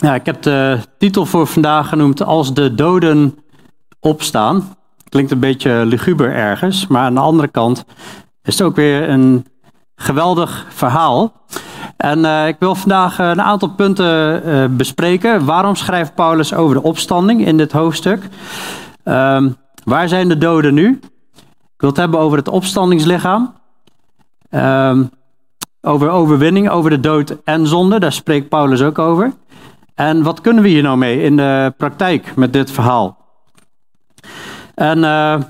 Ja, ik heb de titel voor vandaag genoemd Als de doden opstaan. Klinkt een beetje luguber ergens, maar aan de andere kant is het ook weer een geweldig verhaal. En uh, ik wil vandaag een aantal punten uh, bespreken. Waarom schrijft Paulus over de opstanding in dit hoofdstuk? Um, waar zijn de doden nu? Ik wil het hebben over het opstandingslichaam. Um, over overwinning, over de dood en zonde. Daar spreekt Paulus ook over. En wat kunnen we hier nou mee in de praktijk met dit verhaal? En uh,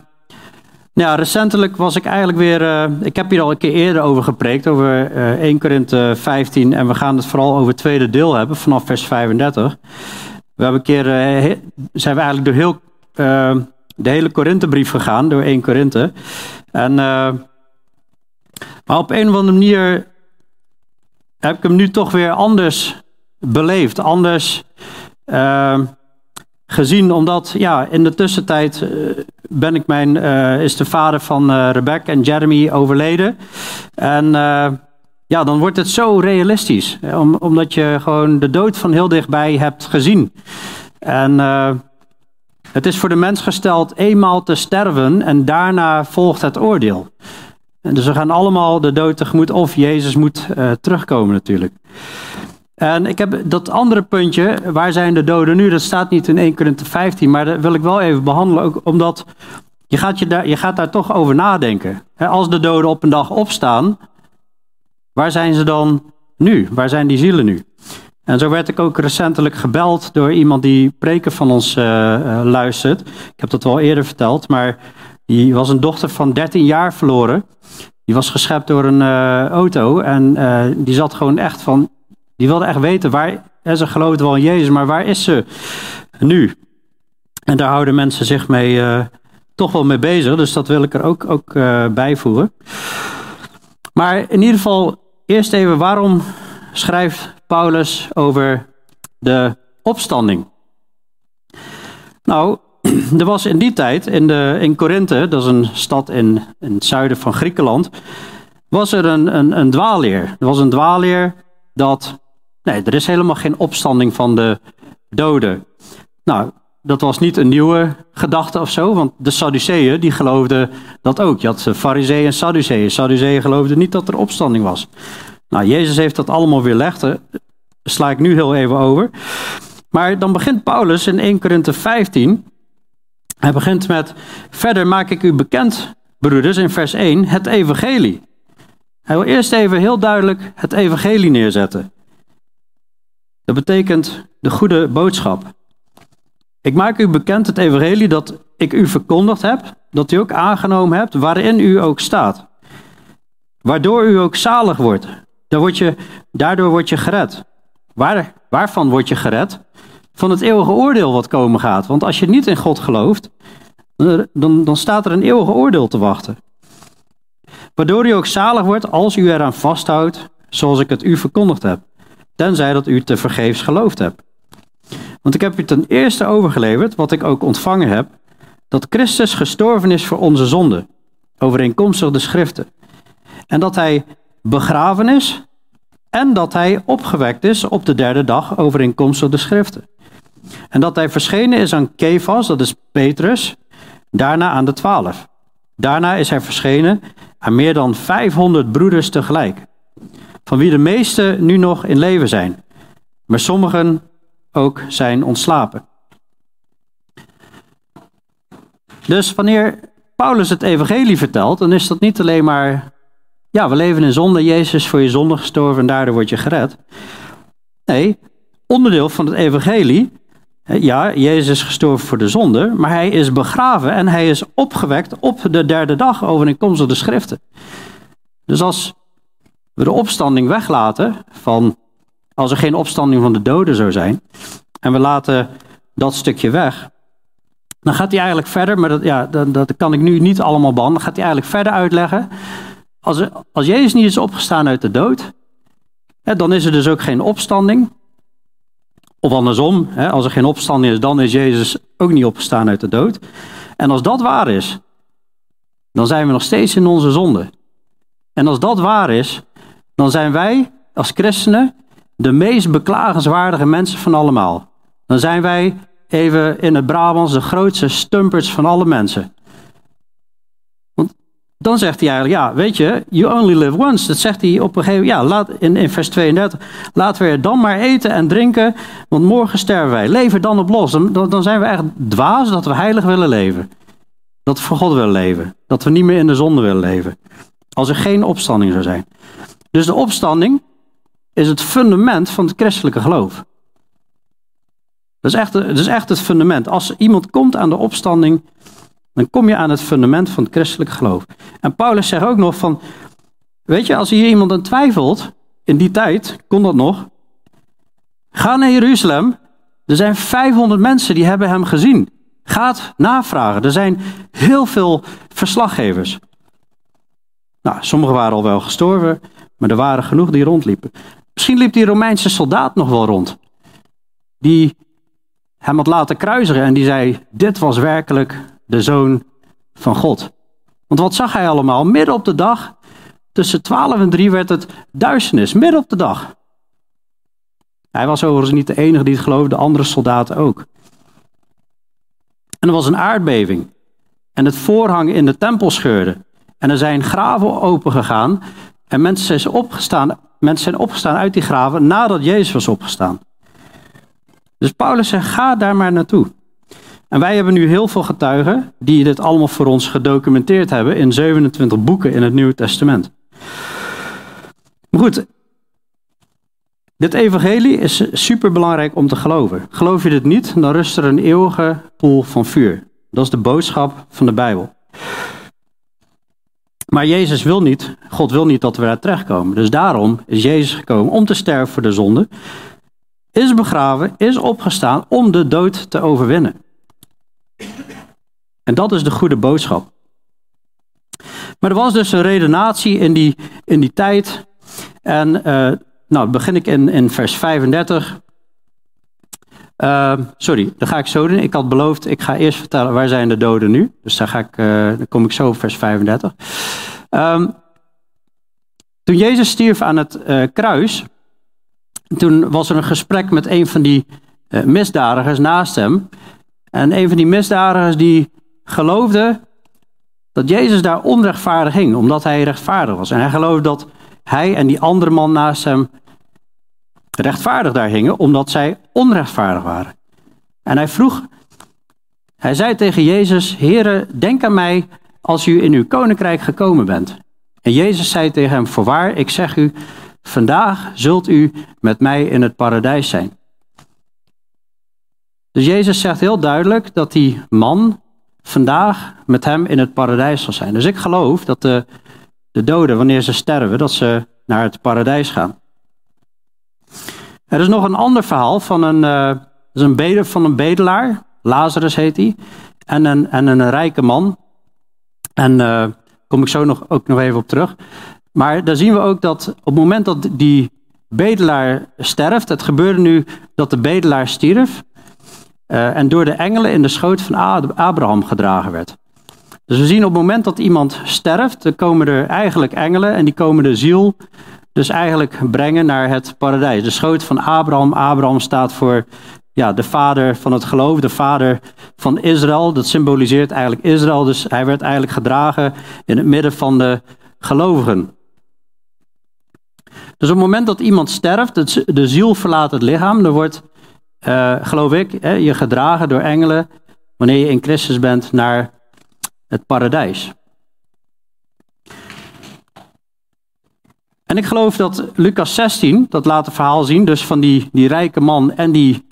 ja, recentelijk was ik eigenlijk weer. Uh, ik heb hier al een keer eerder over gepreekt, over uh, 1 Korinthe 15. En we gaan het vooral over het tweede deel hebben, vanaf vers 35. We hebben een keer. Uh, zijn we eigenlijk door heel. de hele Korinthebrief gegaan, door 1 Korinthe. En. maar op een of andere manier. heb ik hem nu toch weer anders beleefd, anders uh, gezien. Omdat ja, in de tussentijd uh, ben ik mijn, uh, is de vader van Rebecca en Jeremy overleden. En ja, dan wordt het zo realistisch. Om, omdat je gewoon de dood van heel dichtbij hebt gezien. En het is voor de mens gesteld eenmaal te sterven en daarna volgt het oordeel. En dus we gaan allemaal de dood tegemoet of Jezus moet terugkomen natuurlijk. En ik heb dat andere puntje, waar zijn de doden nu? Dat staat niet in 1 Korinthe 15, maar dat wil ik wel even behandelen. Ook omdat je gaat, je daar, je gaat daar toch over nadenken. Als de doden op een dag opstaan, waar zijn ze dan nu? Waar zijn die zielen nu? En zo werd ik ook recentelijk gebeld door iemand die preken van ons uh, uh, luistert. Ik heb dat wel eerder verteld, maar die was een dochter van 13 jaar verloren. Die was geschept door een uh, auto en die zat gewoon echt van, die wilde echt weten waar, ze geloofde wel in Jezus, maar waar is ze nu? En daar houden mensen zich mee, uh, toch wel mee bezig, dus dat wil ik er ook, ook uh, bijvoegen. Maar in ieder geval, eerst even, waarom schrijft Paulus over de opstanding? Nou, er was in die tijd, in, de, in Korinthe, dat is een stad in, in het zuiden van Griekenland, was er een, een, een dwaalleer. Er was een dwaalleer dat Nee, er is helemaal geen opstanding van de doden. Nou, dat was niet een nieuwe gedachte of zo, want de Sadduceeën die geloofden dat ook. Je had Fariseeën en Sadduceeën. Sadduceeën geloofden niet dat er opstanding was. Nou, Jezus heeft dat allemaal weerlegd. Daar sla ik nu heel even over. Maar dan begint Paulus in 1 Korinthe 15. Hij begint met: Verder maak ik u bekend, broeders, in vers 1, het evangelie. Hij wil eerst even heel duidelijk het evangelie neerzetten. Dat betekent de goede boodschap. Ik maak u bekend het evangelie dat ik u verkondigd heb, dat u ook aangenomen hebt, waarin u ook staat. Waardoor u ook zalig wordt. word je, daardoor word je gered. Waar, waarvan word je gered? Van het eeuwige oordeel wat komen gaat. Want als je niet in God gelooft, dan, dan staat er een eeuwige oordeel te wachten. Waardoor u ook zalig wordt als u eraan vasthoudt, zoals ik het u verkondigd heb tenzij dat u te vergeefs geloofd hebt. Want ik heb u ten eerste overgeleverd, wat ik ook ontvangen heb, dat Christus gestorven is voor onze zonde, overeenkomstig de schriften. En dat hij begraven is en dat hij opgewekt is op de derde dag, overeenkomstig de schriften. En dat hij verschenen is aan Kefas, dat is Petrus, daarna aan de twaalf. Daarna is hij verschenen aan meer dan 500 broeders tegelijk van wie de meeste nu nog in leven zijn, maar sommigen ook zijn ontslapen. Dus wanneer Paulus het evangelie vertelt, dan is dat niet alleen maar, ja, we leven in zonde, Jezus voor je zonde gestorven en daardoor word je gered. Nee, onderdeel van het evangelie, ja, Jezus is gestorven voor de zonde, maar hij is begraven en hij is opgewekt op de derde dag overeenkomstig de schriften. Dus als we de opstanding weglaten van als er geen opstanding van de doden zou zijn en we laten dat stukje weg, dan gaat hij eigenlijk verder, maar dat, ja, dat, kan ik nu niet allemaal behandelen, gaat hij eigenlijk verder uitleggen. Als, als Jezus niet is opgestaan uit de dood, hè, dan is er dus ook geen opstanding. Of andersom, hè, als er geen opstanding is, dan is Jezus ook niet opgestaan uit de dood. En als dat waar is, dan zijn we nog steeds in onze zonde. En als dat waar is, dan zijn wij als christenen de meest beklagenswaardige mensen van allemaal. Dan zijn wij even in het Brabants de grootste stumpers van alle mensen. Want dan zegt hij eigenlijk, ja, weet je, you only live once. Dat zegt hij op een gegeven moment, ja, laat, in, in vers 32, laten we dan maar eten en drinken, want morgen sterven wij. Leven dan op los. Dan, dan zijn we echt dwaas dat we heilig willen leven. Dat we voor God willen leven. Dat we niet meer in de zonde willen leven. Als er geen opstanding zou zijn. Dus de opstanding is het fundament van het christelijke geloof. Dat is, echt, dat is echt het fundament. Als iemand komt aan de opstanding, dan kom je aan het fundament van het christelijk geloof. En Paulus zegt ook nog van, weet je, als hier iemand aan twijfelt, in die tijd kon dat nog, ga naar Jeruzalem. Er zijn 500 mensen die hebben hem gezien. Gaat navragen. Er zijn heel veel verslaggevers. Nou, sommigen waren al wel gestorven, maar er waren genoeg die rondliepen. Misschien liep die Romeinse soldaat nog wel rond. Die hem had laten kruisigen en die zei: Dit was werkelijk de zoon van God. Want wat zag hij allemaal? Midden op de dag, tussen 12 en 3 werd het duisternis, midden op de dag. Hij was overigens niet de enige die het geloofde, de andere soldaten ook. En er was een aardbeving. En het voorhang in de tempel scheurde. En er zijn graven opengegaan. En mensen zijn opgestaan, mensen zijn opgestaan uit die graven nadat Jezus was opgestaan. Dus Paulus zegt, ga daar maar naartoe. En wij hebben nu heel veel getuigen die dit allemaal voor ons gedocumenteerd hebben in 27 boeken in het Nieuwe Testament. Maar goed, dit evangelie is super belangrijk om te geloven. Geloof je dit niet, dan rust er een eeuwige poel van vuur. Dat is de boodschap van de Bijbel. Maar Jezus wil niet, God wil niet dat we daar terechtkomen. Dus daarom is Jezus gekomen om te sterven voor de zonde. Is begraven, is opgestaan om de dood te overwinnen. En dat is de goede boodschap. Maar er was dus een redenatie in die, in die tijd. En uh, nou, begin ik in, in vers 35. Uh, sorry, dat ga ik zo doen. Ik had beloofd, ik ga eerst vertellen waar zijn de doden nu. Dus daar, ga ik, uh, dan kom ik zo op vers 35. Um, toen Jezus stierf aan het uh, kruis, toen was er een gesprek met een van die uh, misdadigers naast hem. En een van die misdadigers die geloofde dat Jezus daar onrechtvaardig ging, omdat hij rechtvaardig was. En hij geloofde dat hij en die andere man naast hem rechtvaardig daar hingen, omdat zij onrechtvaardig waren. En hij vroeg, hij zei tegen Jezus, Heere, denk aan mij als u in uw koninkrijk gekomen bent. En Jezus zei tegen hem, voorwaar, ik zeg u, vandaag zult u met mij in het paradijs zijn. Dus Jezus zegt heel duidelijk dat die man vandaag met hem in het paradijs zal zijn. Dus ik geloof dat de, de doden, wanneer ze sterven, dat ze naar het paradijs gaan. Er is nog een ander verhaal van een, uh, een, van een bedelaar, Lazarus heet hij, en een, en een rijke man. En daar uh, kom ik zo nog, ook nog even op terug. Maar daar zien we ook dat op het moment dat die bedelaar sterft, het gebeurde nu dat de bedelaar stierf uh, en door de engelen in de schoot van Abraham gedragen werd. Dus we zien op het moment dat iemand sterft, dan komen er eigenlijk engelen en die komen de ziel dus eigenlijk brengen naar het paradijs. De schoot van Abraham. Abraham staat voor ja, de vader van het geloof, de vader van Israël. Dat symboliseert eigenlijk Israël. Dus hij werd eigenlijk gedragen in het midden van de gelovigen. Dus op het moment dat iemand sterft, de ziel verlaat het lichaam, dan wordt, uh, geloof ik, je gedragen door engelen, wanneer je in Christus bent, naar het paradijs. En ik geloof dat Lucas 16, dat laat het verhaal zien, dus van die, die rijke man en die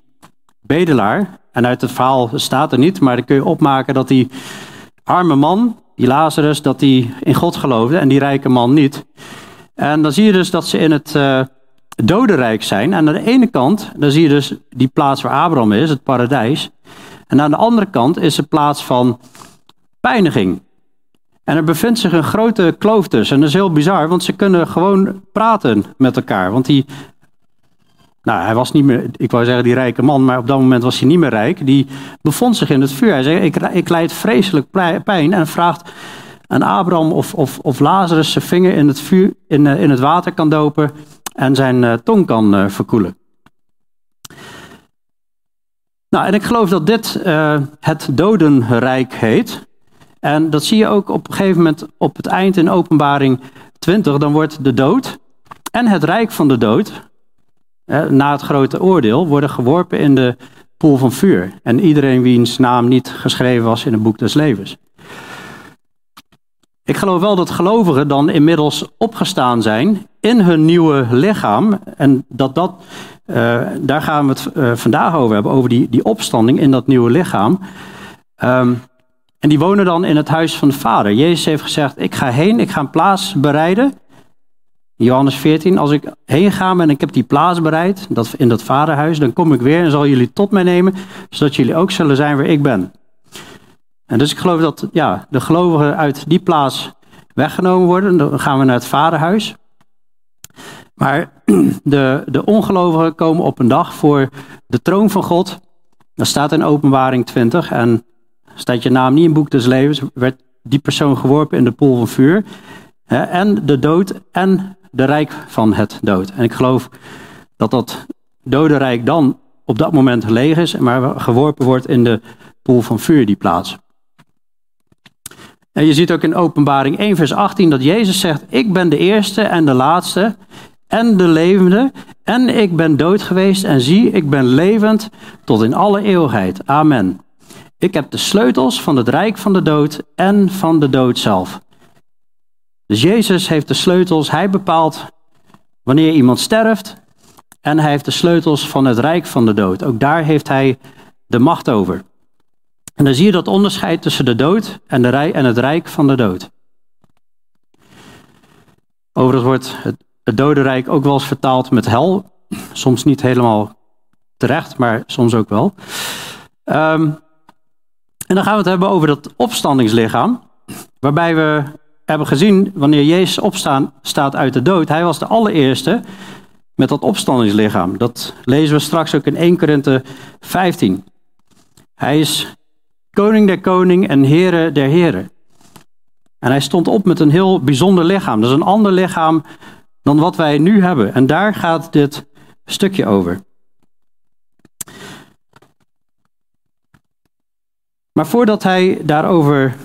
bedelaar. En uit het verhaal staat er niet, maar dan kun je opmaken dat die arme man, die Lazarus, dat die in God geloofde en die rijke man niet. En dan zie je dus dat ze in het uh, dodenrijk zijn. En aan de ene kant, dan zie je dus die plaats waar Abraham is, het paradijs. En aan de andere kant is de plaats van pijniging. En er bevindt zich een grote kloof tussen. En dat is heel bizar, want ze kunnen gewoon praten met elkaar. Want die, nou, hij was niet meer, ik wou zeggen die rijke man, maar op dat moment was hij niet meer rijk. Die bevond zich in het vuur. Hij zei, ik, ik leid vreselijk pijn en vraagt aan Abraham of, of, of Lazarus zijn vinger in het, vuur, in, eh, in het water kan dopen en zijn tong kan verkoelen. Nou, en ik geloof dat dit het dodenrijk heet. En dat zie je ook op een gegeven moment op het eind in openbaring 20. Dan wordt de dood en het rijk van de dood, na het grote oordeel, worden geworpen in de poel van vuur. En iedereen wiens naam niet geschreven was in het boek des levens. Ik geloof wel dat gelovigen dan inmiddels opgestaan zijn in hun nieuwe lichaam. En dat dat, uh, daar gaan we het uh, vandaag over hebben, over die, die opstanding in dat nieuwe lichaam. Um, en die wonen dan in het huis van de Vader. Jezus heeft gezegd: Ik ga heen, ik ga een plaats bereiden. Johannes 14, als ik heen ga en ik heb die plaats bereid, dat, in dat vaderhuis, dan kom ik weer en zal jullie tot mij nemen, zodat jullie ook zullen zijn waar ik ben. En dus ik geloof dat ja, de gelovigen uit die plaats weggenomen worden. Dan gaan we naar het vaderhuis. Maar de, de ongelovigen komen op een dag voor de troon van God. Dat staat in openbaring 20. En staat je naam niet in het boek des levens, werd die persoon geworpen in de pool van vuur. En de dood en de rijk van het dood. En ik geloof dat dat dodenrijk dan op dat moment leeg is, maar geworpen wordt in de pool van vuur, die plaats. En je ziet ook in Openbaring 1, vers 18 dat Jezus zegt: Ik ben de eerste en de laatste en de levende. En ik ben dood geweest en zie, ik ben levend tot in alle eeuwigheid. Amen. Ik heb de sleutels van het rijk van de dood en van de dood zelf. Dus Jezus heeft de sleutels, hij bepaalt wanneer iemand sterft en hij heeft de sleutels van het rijk van de dood. Ook daar heeft hij de macht over. En dan zie je dat onderscheid tussen de dood en, de rij, en het rijk van de dood. Overigens wordt het, het dodenrijk ook wel eens vertaald met hel. Soms niet helemaal terecht, maar soms ook wel. Um, en dan gaan we het hebben over dat opstandingslichaam. Waarbij we hebben gezien, wanneer Jezus opstaan staat uit de dood, hij was de allereerste met dat opstandingslichaam. Dat lezen we straks ook in 1 Korinthe 15. Hij is koning der koning en heren der heren. En hij stond op met een heel bijzonder lichaam. Dat is een ander lichaam dan wat wij nu hebben. En daar gaat dit stukje over. Maar voordat hij daarover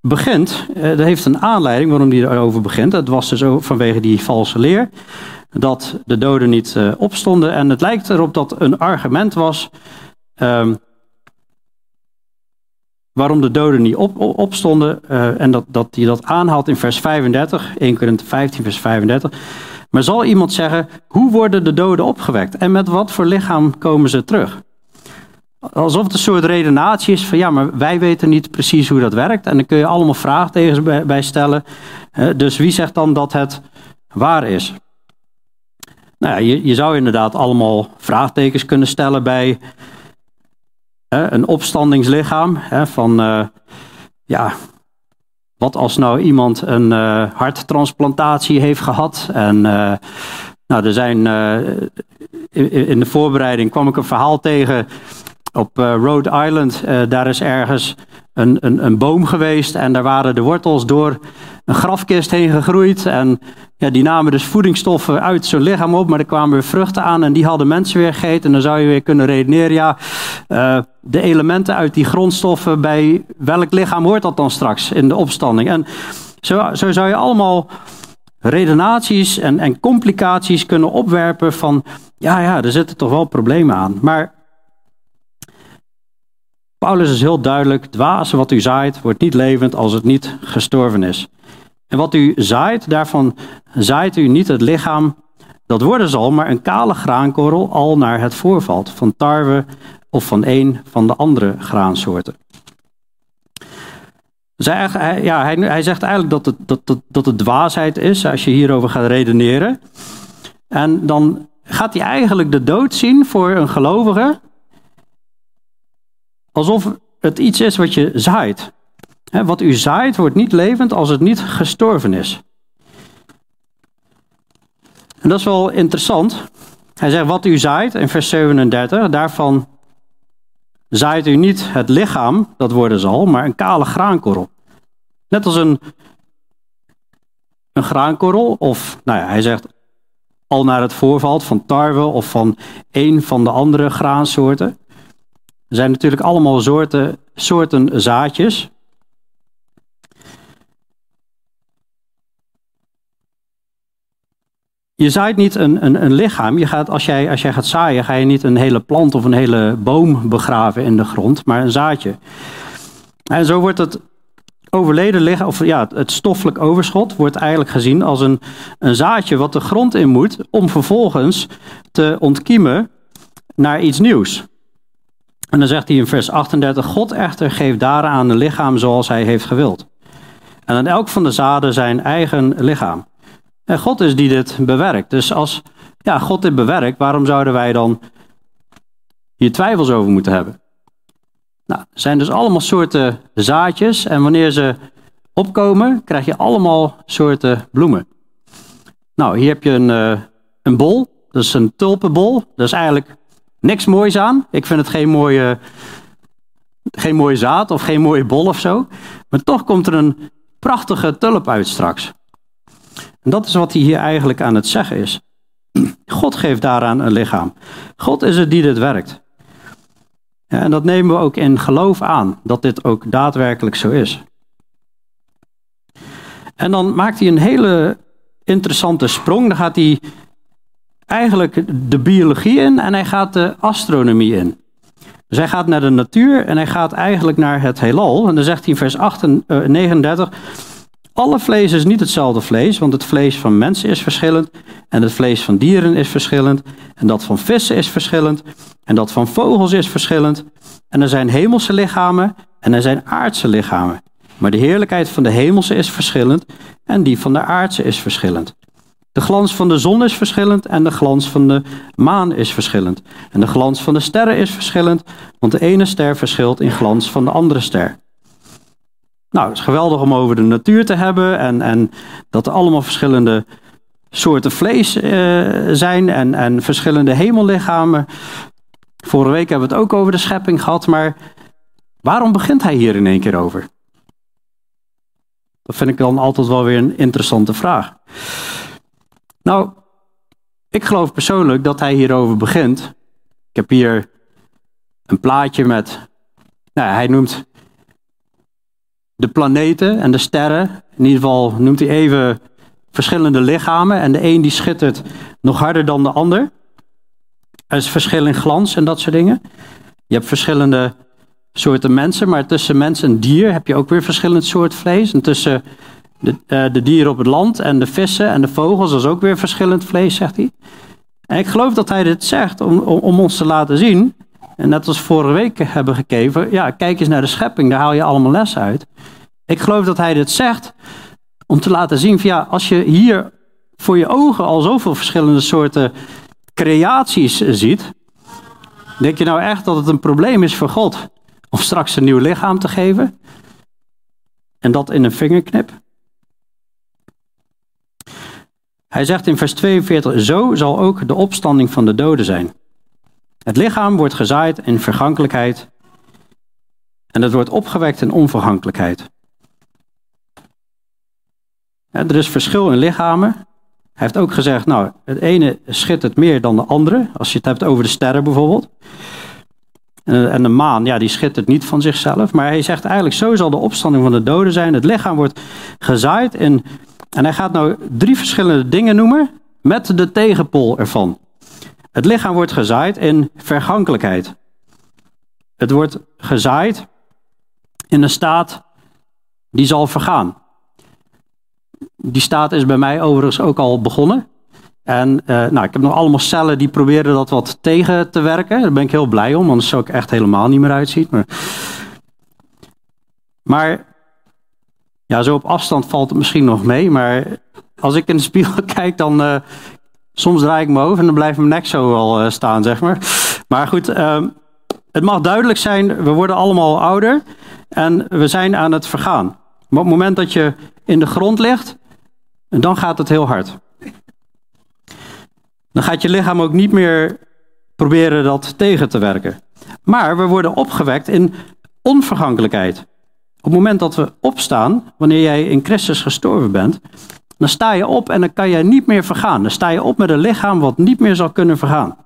begint, eh, dat heeft een aanleiding waarom hij daarover begint. Dat was dus vanwege die valse leer, dat de doden niet eh, opstonden. En het lijkt erop dat een argument was ehm, waarom de doden niet op, opstonden. Uh, en dat, dat hij dat aanhaalt in vers 35, 1 Korinthe 15, vers 35. Maar zal iemand zeggen, hoe worden de doden opgewekt? En met wat voor lichaam komen ze terug? Alsof het een soort redenatie is van ja, maar wij weten niet precies hoe dat werkt. En dan kun je allemaal vraagtekens bij stellen. Dus wie zegt dan dat het waar is? Nou ja, je, je zou inderdaad allemaal vraagtekens kunnen stellen bij een opstandingslichaam. Van uh, ja, wat als nou iemand een uh, harttransplantatie heeft gehad en nou, er zijn in de voorbereiding kwam ik een verhaal tegen op uh, Rhode Island, uh, daar is ergens een, een, een, boom geweest en daar waren de wortels door een grafkist heen gegroeid. En ja, die namen dus voedingsstoffen uit zijn lichaam op, maar er kwamen weer vruchten aan en die hadden mensen weer gegeten. En dan zou je weer kunnen redeneren, ja, uh, de elementen uit die grondstoffen, bij welk lichaam hoort dat dan straks in de opstanding? En zo, zo zou je allemaal redenaties en, en complicaties kunnen opwerpen van, ja, ja, er zitten toch wel problemen aan. Maar Paulus is heel duidelijk, dwaas wat u zaait, wordt niet levend als het niet gestorven is. En wat u zaait, daarvan zaait u niet het lichaam dat worden zal, maar een kale graankorrel al naar het voorvalt, van tarwe of van een van de andere graansoorten. Hij, ja, hij zegt eigenlijk dat het, dat, dat, dat het dwaasheid is als je hierover gaat redeneren. En dan gaat hij eigenlijk de dood zien voor een gelovige Alsof het iets is wat je zaait. Wat u zaait wordt niet levend als het niet gestorven is. En dat is wel interessant. Hij zegt wat u zaait in vers 37, daarvan zaait u niet het lichaam, dat worden zal, maar een kale graankorrel. Net als een, een graankorrel, of nou ja, hij zegt al naar het voorvalt van tarwe of van een van de andere graansoorten. Er zijn natuurlijk allemaal soorten, soorten zaadjes. Je zaait niet een, een, een lichaam. Je gaat, als, jij, als jij gaat zaaien, ga je niet een hele plant of een hele boom begraven in de grond, maar een zaadje. En zo wordt het overleden lichaam, of ja, het stoffelijk overschot, wordt eigenlijk gezien als een, een zaadje wat de grond in moet, om vervolgens te ontkiemen naar iets nieuws. En dan zegt hij in vers 38, God echter geeft daaraan een lichaam zoals hij heeft gewild. En aan elk van de zaden zijn eigen lichaam. En God is die dit bewerkt. Dus als ja, God dit bewerkt, waarom zouden wij dan hier twijfels over moeten hebben? Nou, zijn dus allemaal soorten zaadjes en wanneer ze opkomen, krijg je allemaal soorten bloemen. Nou, hier heb je een, uh, een bol, dat is een tulpenbol. Dat is eigenlijk niks moois aan. Ik vind het geen mooie, geen mooie zaad of geen mooie bol of zo. Maar toch komt er een prachtige tulp uit straks. En dat is wat hij hier eigenlijk aan het zeggen is. God geeft daaraan een lichaam. God is het die dit werkt. En dat nemen we ook in geloof aan, dat dit ook daadwerkelijk zo is. En dan maakt hij een hele interessante sprong. Dan gaat hij eigenlijk de biologie in en hij gaat de astronomie in. Dus hij gaat naar de natuur en hij gaat eigenlijk naar het heelal. En dan zegt hij in vers 8, 39: alle vlees is niet hetzelfde vlees, want het vlees van mensen is verschillend en het vlees van dieren is verschillend en dat van vissen is verschillend en dat van vogels is verschillend. En er zijn hemelse lichamen en er zijn aardse lichamen. Maar de heerlijkheid van de hemelse is verschillend en die van de aardse is verschillend. De glans van de zon is verschillend en de glans van de maan is verschillend. En de glans van de sterren is verschillend, want de ene ster verschilt in glans van de andere ster. Nou, het is geweldig om over de natuur te hebben en, en dat er allemaal verschillende soorten vlees uh, zijn en, en verschillende hemellichamen. Vorige week hebben we het ook over de schepping gehad, maar waarom begint hij hier in één keer over? Dat vind ik dan altijd wel weer een interessante vraag. Nou, ik geloof persoonlijk dat hij hierover begint. Ik heb hier een plaatje met, nou, hij noemt de planeten en de sterren. In ieder geval noemt hij even verschillende lichamen. En de een die schittert nog harder dan de ander. Er is verschil in glans en dat soort dingen. Je hebt verschillende soorten mensen, maar tussen mens en dier heb je ook weer verschillend soort vlees. En tussen de, uh, de dieren op het land en de vissen en de vogels is ook weer verschillend vlees, zegt hij. En ik geloof dat hij dit zegt om, om, ons te laten zien en net als vorige week hebben gekeken, ja, kijk eens naar de schepping, daar haal je allemaal lessen uit. Ik geloof dat hij dit zegt om te laten zien van ja, als je hier voor je ogen al zoveel verschillende soorten creaties ziet, denk je nou echt dat het een probleem is voor God om straks een nieuw lichaam te geven? En dat in een vingerknip? Hij zegt in vers 42, zo zal ook de opstanding van de doden zijn. Het lichaam wordt gezaaid in vergankelijkheid en het wordt opgewekt in onvergankelijkheid. er is verschil in lichamen. Hij heeft ook gezegd, nou, het ene schittert meer dan de andere. Als je het hebt over de sterren bijvoorbeeld. En de maan, ja, die schittert niet van zichzelf. Maar hij zegt eigenlijk, zo zal de opstanding van de doden zijn. Het lichaam wordt gezaaid in... En hij gaat nou drie verschillende dingen noemen met de tegenpol ervan. Het lichaam wordt gezaaid in vergankelijkheid. Het wordt gezaaid in een staat die zal vergaan. Die staat is bij mij overigens ook al begonnen. En uh, nou, ik heb nog allemaal cellen die proberen dat wat tegen te werken. Daar ben ik heel blij om, anders zou ik echt helemaal niet meer uitzien. Maar, maar ja, zo op afstand valt het misschien nog mee. Maar als ik in de spiegel kijk, dan uh, Soms draai ik me over en dan blijft mijn nek zo wel uh, staan, zeg maar. Maar goed, uh, het mag duidelijk zijn, we worden allemaal ouder en we zijn aan het vergaan. Maar op het moment dat je in de grond ligt, dan gaat het heel hard. Dan gaat je lichaam ook niet meer proberen dat tegen te werken. Maar we worden opgewekt in onvergankelijkheid. Op het moment dat we opstaan, wanneer jij in Christus gestorven bent, Dan sta je op en dan kan je niet meer vergaan. Dan sta je op met een lichaam wat niet meer zal kunnen vergaan.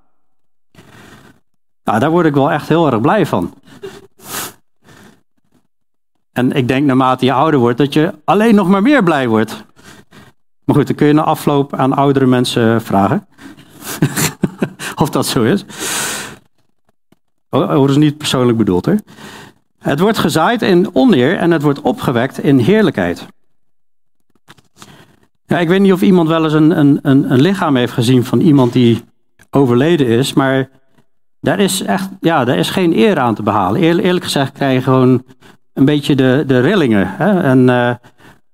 Nou, daar word ik wel echt heel erg blij van. En ik denk naarmate je ouder wordt dat je alleen nog maar meer blij wordt. Maar goed, dan kun je na afloop aan oudere mensen vragen. of dat zo is. Is niet persoonlijk bedoeld hoor. Het wordt gezaaid in oneer en het wordt opgewekt in heerlijkheid. Ja, ik weet niet of iemand wel eens een, een, een, een lichaam heeft gezien van iemand die overleden is, maar daar is echt, ja, daar is geen eer aan te behalen. eerlijk gezegd krijg je gewoon een beetje de, de rillingen. Hè? En uh,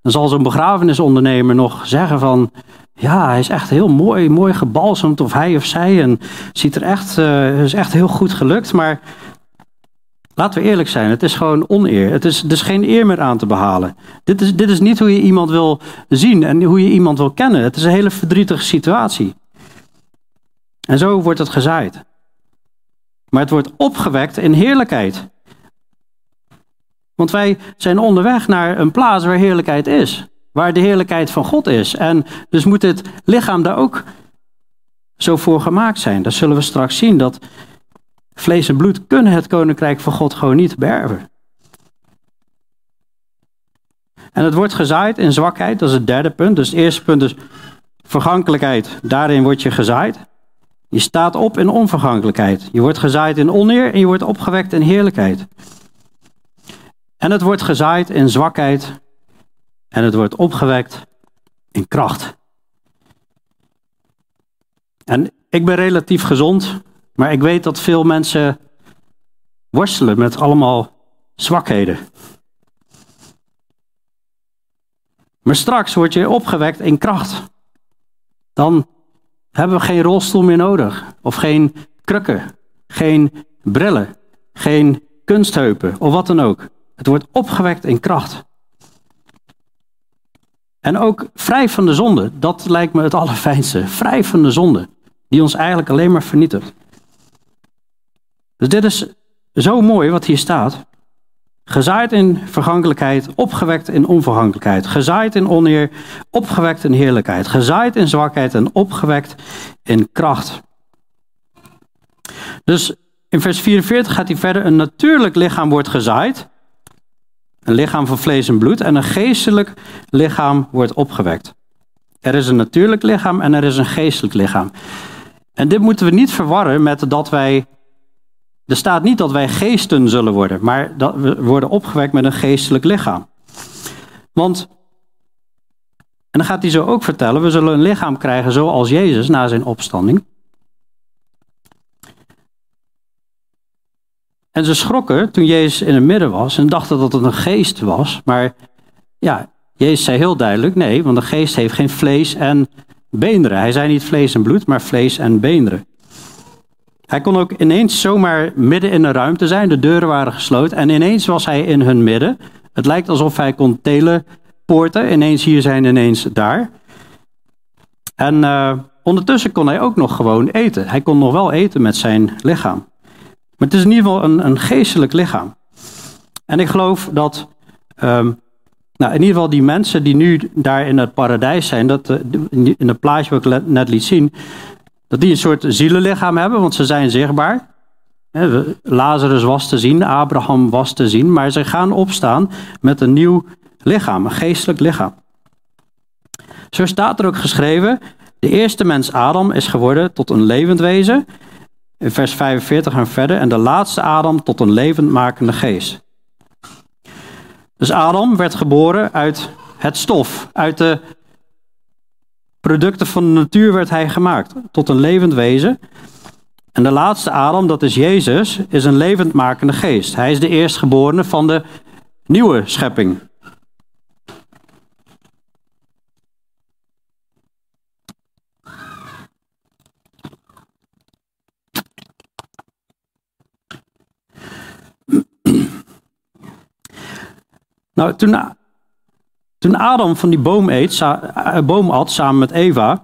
dan zal zo'n begrafenisondernemer nog zeggen van, ja, hij is echt heel mooi, mooi gebalsemd, of hij of zij, en ziet er echt, uh, is echt heel goed gelukt, maar Laten we eerlijk zijn, het is gewoon oneer. Het is, is geen eer meer aan te behalen. Dit is, dit is niet hoe je iemand wil zien en hoe je iemand wil kennen. Het is een hele verdrietige situatie. En zo wordt het gezaaid. Maar het wordt opgewekt in heerlijkheid. Want wij zijn onderweg naar een plaats waar heerlijkheid is. Waar de heerlijkheid van God is. En dus moet het lichaam daar ook zo voor gemaakt zijn. Dat zullen we straks zien. Dat Vlees en bloed kunnen het koninkrijk van God gewoon niet beërven. En het wordt gezaaid in zwakheid, dat is het derde punt. Dus het eerste punt is vergankelijkheid, daarin word je gezaaid. Je staat op in onvergankelijkheid. Je wordt gezaaid in oneer en je wordt opgewekt in heerlijkheid. En het wordt gezaaid in zwakheid en het wordt opgewekt in kracht. En ik ben relatief gezond, maar ik weet dat veel mensen worstelen met allemaal zwakheden. Maar straks word je opgewekt in kracht. Dan hebben we geen rolstoel meer nodig. Of geen krukken, geen brillen, geen kunstheupen of wat dan ook. Het wordt opgewekt in kracht. En ook vrij van de zonde. Dat lijkt me het allerfijnste. Vrij van de zonde. Die ons eigenlijk alleen maar vernietigt. Dus dit is zo mooi wat hier staat. Gezaaid in vergankelijkheid, opgewekt in onvergankelijkheid. Gezaaid in oneer, opgewekt in heerlijkheid. Gezaaid in zwakheid en opgewekt in kracht. Dus in vers 44 gaat hij verder. Een natuurlijk lichaam wordt gezaaid. Een lichaam van vlees en bloed. En een geestelijk lichaam wordt opgewekt. Er is een natuurlijk lichaam en er is een geestelijk lichaam. En dit moeten we niet verwarren met dat wij er staat niet dat wij geesten zullen worden, maar dat we worden opgewekt met een geestelijk lichaam. Want, en dan gaat hij zo ook vertellen, we zullen een lichaam krijgen zoals Jezus na zijn opstanding. En ze schrokken toen Jezus in het midden was en dachten dat het een geest was. Maar ja, Jezus zei heel duidelijk, nee, want de geest heeft geen vlees en beenderen. Hij zei niet vlees en bloed, maar vlees en beenderen. Hij kon ook ineens zomaar midden in de ruimte zijn. De deuren waren gesloten. En ineens was hij in hun midden. Het lijkt alsof hij kon teleporten. Ineens hier zijn, ineens daar. En uh, ondertussen kon hij ook nog gewoon eten. Hij kon nog wel eten met zijn lichaam. Maar het is in ieder geval een, een geestelijk lichaam. En ik geloof dat, um, nou in ieder geval die mensen die nu daar in het paradijs zijn, dat, uh, in het plaatje wat ik net liet zien, dat die een soort zielenlichaam hebben, want ze zijn zichtbaar. Lazarus was te zien, Abraham was te zien, maar ze gaan opstaan met een nieuw lichaam, een geestelijk lichaam. Zo staat er ook geschreven, de eerste mens Adam is geworden tot een levend wezen, in vers 45 en verder, en de laatste Adam tot een levendmakende geest. Dus Adam werd geboren uit het stof, uit de producten van de natuur werd hij gemaakt, tot een levend wezen. En de laatste Adam, dat is Jezus, is een levendmakende geest. Hij is de eerstgeborene van de nieuwe schepping. Nou, toen toen Adam van die boom, eet, eh, at samen met Eva,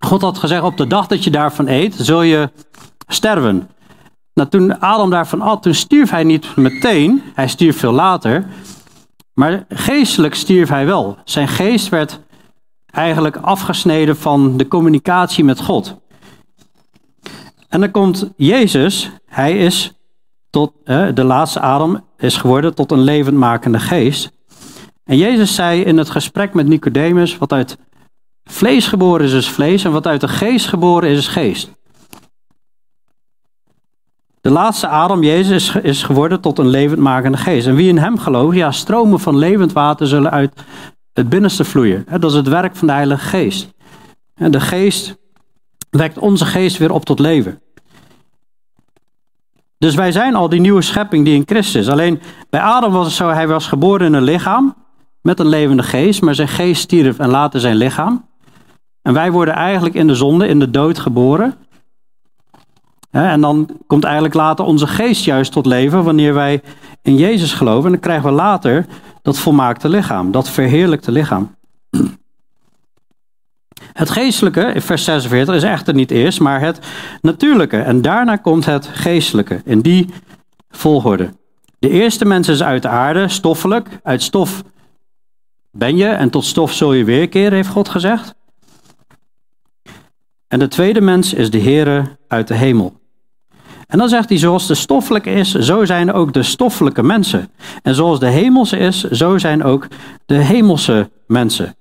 God had gezegd, op de dag dat je daarvan eet, zul je sterven. Nou, toen Adam daarvan at, toen stierf hij niet meteen, hij stierf veel later, maar geestelijk stierf hij wel. Zijn geest werd eigenlijk afgesneden van de communicatie met God. En dan komt Jezus, hij is tot, de laatste adem is geworden tot een levendmakende geest. En Jezus zei in het gesprek met Nicodemus, wat uit vlees geboren is, is vlees en wat uit de geest geboren is, is geest. De laatste Adam, Jezus, is, geworden tot een levendmakende geest. En wie in hem gelooft, ja, stromen van levend water zullen uit het binnenste vloeien. Dat is het werk van de Heilige Geest. En de geest wekt onze geest weer op tot leven. Dus wij zijn al die nieuwe schepping die in Christus is. Alleen bij Adam was het zo, hij was geboren in een lichaam met een levende geest, maar zijn geest stierf en later zijn lichaam. En wij worden eigenlijk in de zonde, in de dood geboren. En dan komt eigenlijk later onze geest juist tot leven wanneer wij in Jezus geloven. En dan krijgen we later dat volmaakte lichaam, dat verheerlijkte lichaam. Het geestelijke, vers 46, is echter niet eerst, maar het natuurlijke. En daarna komt het geestelijke, in die volgorde. De eerste mens is uit de aarde, stoffelijk. Uit stof ben je en tot stof zul je weerkeren, heeft God gezegd. En de tweede mens is de Heere uit de hemel. En dan zegt hij, zoals de stoffelijke is, zo zijn ook de stoffelijke mensen. En zoals de hemelse is, zo zijn ook de hemelse mensen.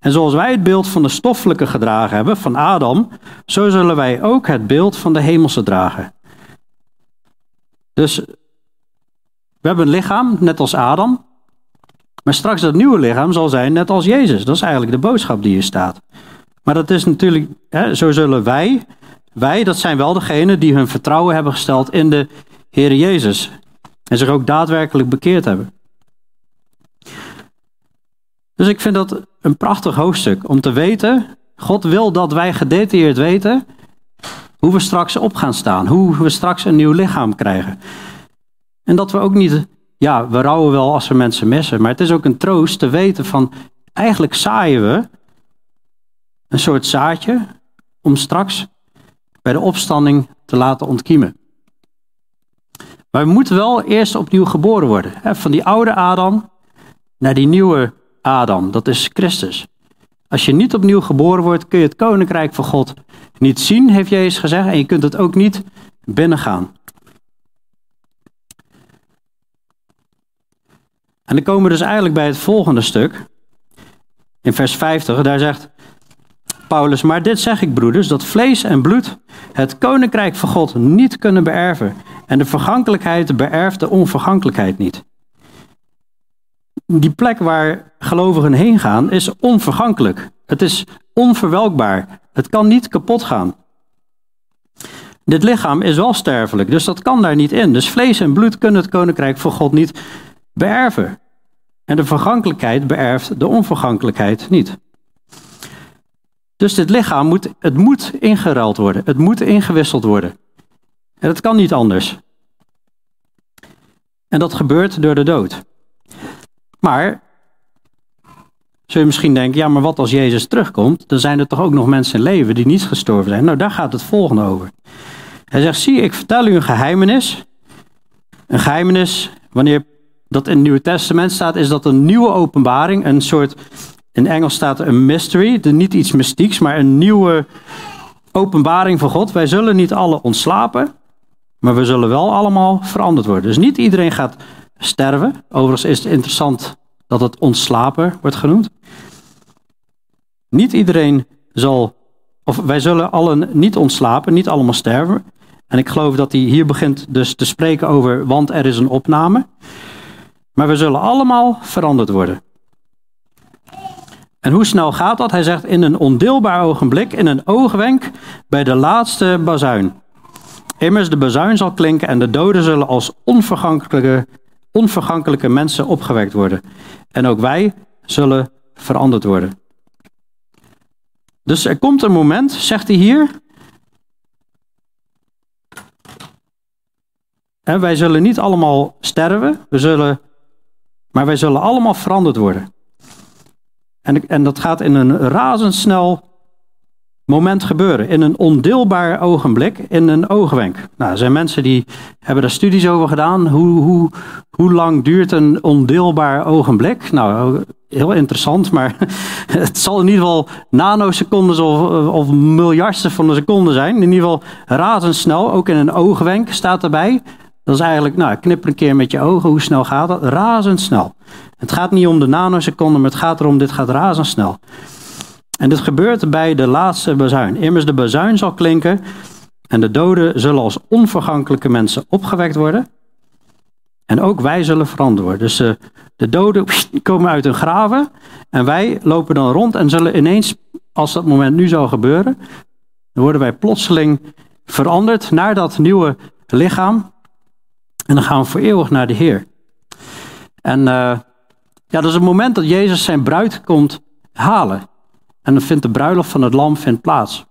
En zoals wij het beeld van de stoffelijke gedragen hebben, van Adam, zo zullen wij ook het beeld van de hemelse dragen. Dus we hebben een lichaam, net als Adam. Maar straks dat nieuwe lichaam zal zijn net als Jezus. Dat is eigenlijk de boodschap die hier staat. Maar dat is natuurlijk, hè, zo zullen wij, wij, dat zijn wel degenen die hun vertrouwen hebben gesteld in de Heer Jezus. En zich ook daadwerkelijk bekeerd hebben. Dus ik vind dat een prachtig hoofdstuk om te weten, God wil dat wij gedetailleerd weten hoe we straks op gaan staan, hoe we straks een nieuw lichaam krijgen. En dat we ook niet, ja, we rouwen wel als we mensen missen, maar het is ook een troost te weten van, eigenlijk zaaien we een soort zaadje om straks bij de opstanding te laten ontkiemen. Maar we moeten wel eerst opnieuw geboren worden. Van die oude Adam naar die nieuwe Adam, dat is Christus. Als je niet opnieuw geboren wordt, kun je het koninkrijk van God niet zien, heeft Jezus gezegd, en je kunt het ook niet binnengaan. En dan komen we dus eigenlijk bij het volgende stuk. In vers 50, daar zegt Paulus, maar dit zeg ik broeders, dat vlees en bloed het koninkrijk van God niet kunnen beërven. En de vergankelijkheid beërft de onvergankelijkheid niet die plek waar gelovigen heen gaan is onvergankelijk. Het is onverwelkbaar. Het kan niet kapot gaan. Dit lichaam is wel sterfelijk, dus dat kan daar niet in. Dus vlees en bloed kunnen het koninkrijk van God niet beërven. En de vergankelijkheid beërft de onvergankelijkheid niet. Dus dit lichaam moet, het moet ingeruild worden. Het moet ingewisseld worden. En dat kan niet anders. En dat gebeurt door de dood. Maar zul je misschien denken, ja, maar wat als Jezus terugkomt? Dan zijn er toch ook nog mensen in leven die niet gestorven zijn. Nou, daar gaat het volgende over. Hij zegt, zie, ik vertel u een geheimenis. Een geheimenis, wanneer dat in het Nieuwe Testament staat, is dat een nieuwe openbaring, een soort, in Engels staat een mystery, niet iets mystieks, maar een nieuwe openbaring van God. Wij zullen niet alle ontslapen, maar we zullen wel allemaal veranderd worden. Dus niet iedereen gaat sterven. Overigens is het interessant dat het ontslapen wordt genoemd. Niet iedereen zal, of wij zullen allen niet ontslapen, niet allemaal sterven. En ik geloof dat hij hier begint dus te spreken over, want er is een opname. Maar we zullen allemaal veranderd worden. En hoe snel gaat dat? Hij zegt in een ondeelbaar ogenblik, in een oogwenk, bij de laatste bazuin. Immers de bazuin zal klinken en de doden zullen als onvergankelijke onvergankelijke mensen opgewekt worden. En ook wij zullen veranderd worden. Dus er komt een moment, zegt hij hier. En wij zullen niet allemaal sterven, we zullen, maar wij zullen allemaal veranderd worden. En, en dat gaat in een razendsnel moment gebeuren. In een ondeelbaar ogenblik, in een oogwenk. Nou, er zijn mensen die hebben daar studies over gedaan. Hoe, hoe, hoe lang duurt een ondeelbaar ogenblik? Nou, heel interessant, maar het zal in ieder geval nanosecondes of, of miljardste van een seconde zijn. In ieder geval razendsnel, ook in een oogwenk staat erbij. Dat is eigenlijk, nou, knip een keer met je ogen, hoe snel gaat dat? Razendsnel. Het gaat niet om de nanoseconde, maar het gaat erom, dit gaat razendsnel. En dit gebeurt bij de laatste bazuin. Immers de bazuin zal klinken en de doden zullen als onvergankelijke mensen opgewekt worden. En ook wij zullen veranderd worden. Dus uh, de doden komen uit hun graven en wij lopen dan rond en zullen ineens, als dat moment nu zou gebeuren, dan worden wij plotseling veranderd naar dat nieuwe lichaam. En dan gaan we voor eeuwig naar de Heer. En uh, ja, dat is het moment dat Jezus zijn bruid komt halen. En dan vindt de bruiloft van het lam plaats.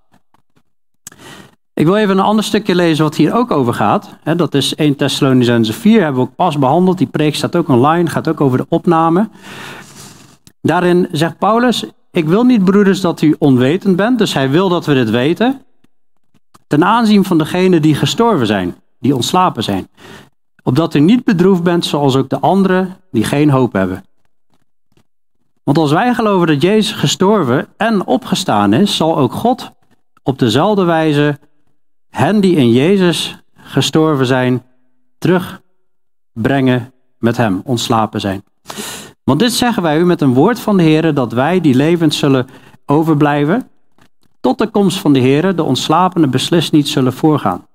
Ik wil even een ander stukje lezen wat hier ook over gaat. Dat is 1 Thessalonicense 4, hebben we ook pas behandeld. Die preek staat ook online, gaat ook over de opname. Daarin zegt Paulus, ik wil niet broeders dat u onwetend bent, dus hij wil dat we dit weten. Ten aanzien van degenen die gestorven zijn, die ontslapen zijn. Opdat u niet bedroefd bent zoals ook de anderen die geen hoop hebben. Want als wij geloven dat Jezus gestorven en opgestaan is, zal ook God op dezelfde wijze hen die in Jezus gestorven zijn, terugbrengen met hem, ontslapen zijn. Want dit zeggen wij u met een woord van de Heer, dat wij die levend zullen overblijven, tot de komst van de Heer, de ontslapenen beslist niet zullen voorgaan.